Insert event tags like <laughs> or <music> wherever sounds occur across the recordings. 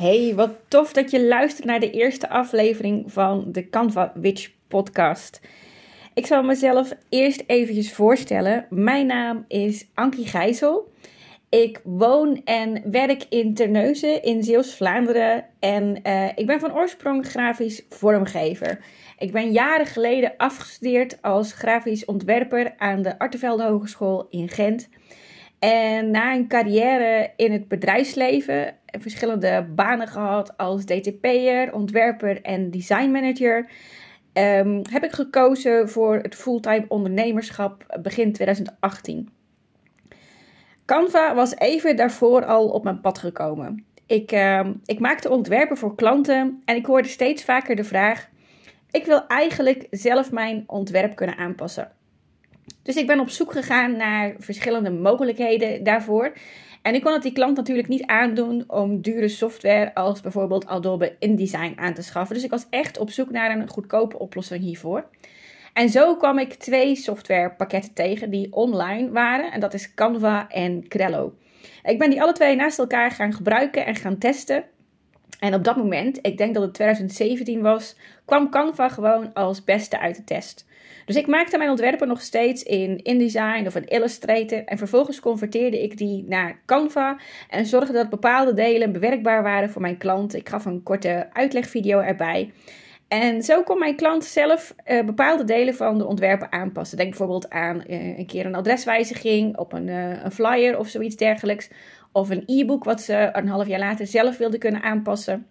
Hey, wat tof dat je luistert naar de eerste aflevering van de Canva Witch podcast. Ik zal mezelf eerst eventjes voorstellen. Mijn naam is Ankie Gijzel. Ik woon en werk in Terneuzen in Zeeuws-Vlaanderen en uh, ik ben van oorsprong grafisch vormgever. Ik ben jaren geleden afgestudeerd als grafisch ontwerper aan de Artevelde Hogeschool in Gent. En na een carrière in het bedrijfsleven, verschillende banen gehad als DTP'er, ontwerper en designmanager, um, heb ik gekozen voor het fulltime ondernemerschap begin 2018. Canva was even daarvoor al op mijn pad gekomen. Ik, uh, ik maakte ontwerpen voor klanten en ik hoorde steeds vaker de vraag: ik wil eigenlijk zelf mijn ontwerp kunnen aanpassen. Dus ik ben op zoek gegaan naar verschillende mogelijkheden daarvoor. En ik kon het die klant natuurlijk niet aandoen om dure software als bijvoorbeeld Adobe InDesign aan te schaffen. Dus ik was echt op zoek naar een goedkope oplossing hiervoor. En zo kwam ik twee softwarepakketten tegen die online waren. En dat is Canva en Crello. Ik ben die alle twee naast elkaar gaan gebruiken en gaan testen. En op dat moment, ik denk dat het 2017 was, kwam Canva gewoon als beste uit de test. Dus ik maakte mijn ontwerpen nog steeds in InDesign of in Illustrator. En vervolgens converteerde ik die naar Canva. En zorgde dat bepaalde delen bewerkbaar waren voor mijn klant. Ik gaf een korte uitlegvideo erbij. En zo kon mijn klant zelf uh, bepaalde delen van de ontwerpen aanpassen. Denk bijvoorbeeld aan uh, een keer een adreswijziging op een, uh, een flyer of zoiets dergelijks. Of een e-book wat ze een half jaar later zelf wilde kunnen aanpassen.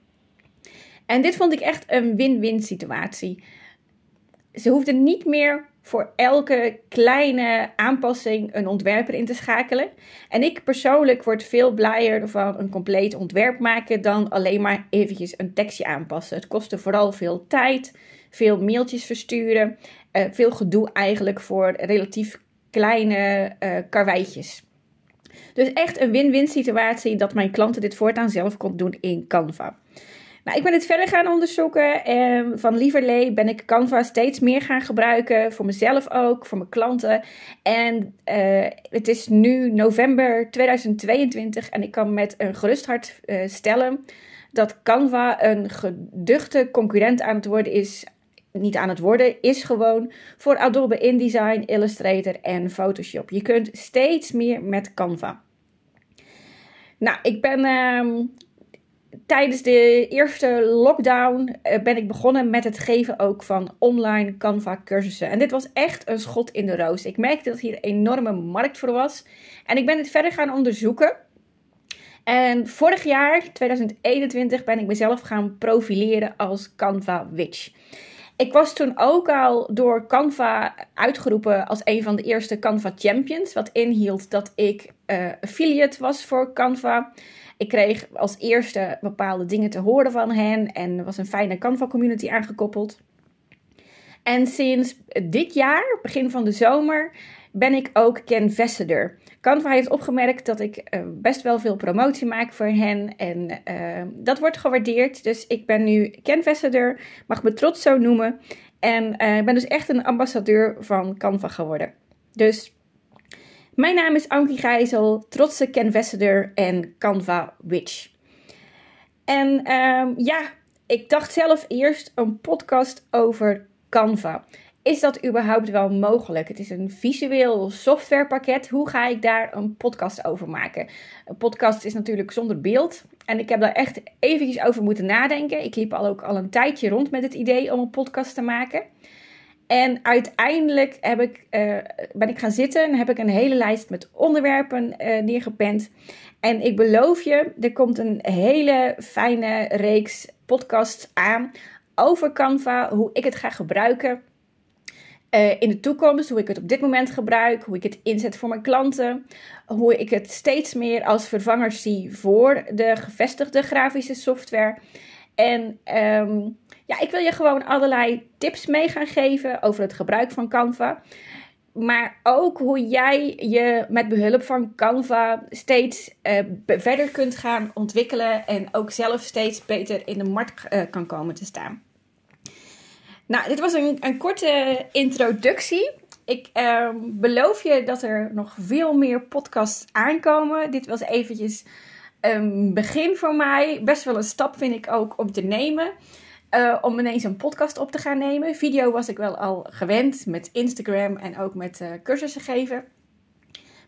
En dit vond ik echt een win-win situatie ze hoefden niet meer voor elke kleine aanpassing een ontwerper in te schakelen. En ik persoonlijk word veel blijer van een compleet ontwerp maken dan alleen maar eventjes een tekstje aanpassen. Het kostte vooral veel tijd, veel mailtjes versturen, uh, veel gedoe eigenlijk voor relatief kleine uh, karweitjes. Dus echt een win-win situatie dat mijn klanten dit voortaan zelf kon doen in Canva. Nou, ik ben het verder gaan onderzoeken en van lieverlee ben ik Canva steeds meer gaan gebruiken. Voor mezelf ook, voor mijn klanten. En uh, het is nu november 2022 en ik kan met een gerust hart uh, stellen dat Canva een geduchte concurrent aan het worden is. Niet aan het worden, is gewoon voor Adobe InDesign, Illustrator en Photoshop. Je kunt steeds meer met Canva. Nou, ik ben uh, tijdens de eerste lockdown eh, ben ik begonnen met het geven ook van online Canva cursussen. En dit was echt een schot in de roos. Ik merkte dat hier een enorme markt voor was. En ik ben het verder gaan onderzoeken. En vorig jaar, 2021, ben ik mezelf gaan profileren als Canva Witch. Ik was toen ook al door Canva uitgeroepen als een van de eerste Canva Champions. Wat inhield dat ik uh, affiliate was voor Canva. Ik kreeg als eerste bepaalde dingen te horen van hen en er was een fijne Canva community aangekoppeld. En sinds dit jaar, begin van de zomer, ben ik ook Canvassador. Canva heeft opgemerkt dat ik uh, best wel veel promotie maak voor hen en uh, dat wordt gewaardeerd. Dus ik ben nu Canvassador, mag me trots zo noemen. En uh, ik ben dus echt een ambassadeur van Canva geworden. Dus mijn naam is Ankie Gijzel, trotse Canvassador en Canva Witch. En um, ja, ik dacht zelf eerst een podcast over Canva. Is dat überhaupt wel mogelijk? Het is een visueel softwarepakket. Hoe ga ik daar een podcast over maken? Een podcast is natuurlijk zonder beeld. En ik heb daar echt eventjes over moeten nadenken. Ik liep al ook al een tijdje rond met het idee om een podcast te maken. En uiteindelijk heb ik, uh, ben ik gaan zitten en heb ik een hele lijst met onderwerpen uh, neergepend. En ik beloof je, er komt een hele fijne reeks podcasts aan over Canva, hoe ik het ga gebruiken. Uh, in de toekomst, hoe ik het op dit moment gebruik, hoe ik het inzet voor mijn klanten, hoe ik het steeds meer als vervanger zie voor de gevestigde grafische software. En um, ja, ik wil je gewoon allerlei tips mee gaan geven over het gebruik van Canva. Maar ook hoe jij je met behulp van Canva steeds uh, verder kunt gaan ontwikkelen. En ook zelf steeds beter in de markt uh, kan komen te staan. Nou, dit was een, een korte introductie. Ik uh, beloof je dat er nog veel meer podcasts aankomen. Dit was eventjes een begin voor mij. Best wel een stap vind ik ook om te nemen. Uh, om ineens een podcast op te gaan nemen. Video was ik wel al gewend met Instagram en ook met uh, cursussen geven.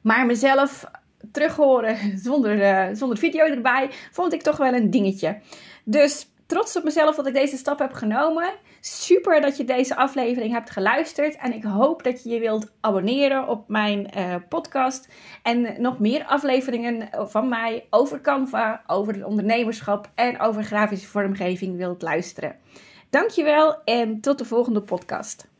Maar mezelf terug horen <laughs> zonder, uh, zonder video erbij vond ik toch wel een dingetje. Dus trots op mezelf dat ik deze stap heb genomen. Super dat je deze aflevering hebt geluisterd. En ik hoop dat je je wilt abonneren op mijn uh, podcast. En nog meer afleveringen van mij over Canva, over het ondernemerschap en over grafische vormgeving wilt luisteren. Dankjewel en tot de volgende podcast.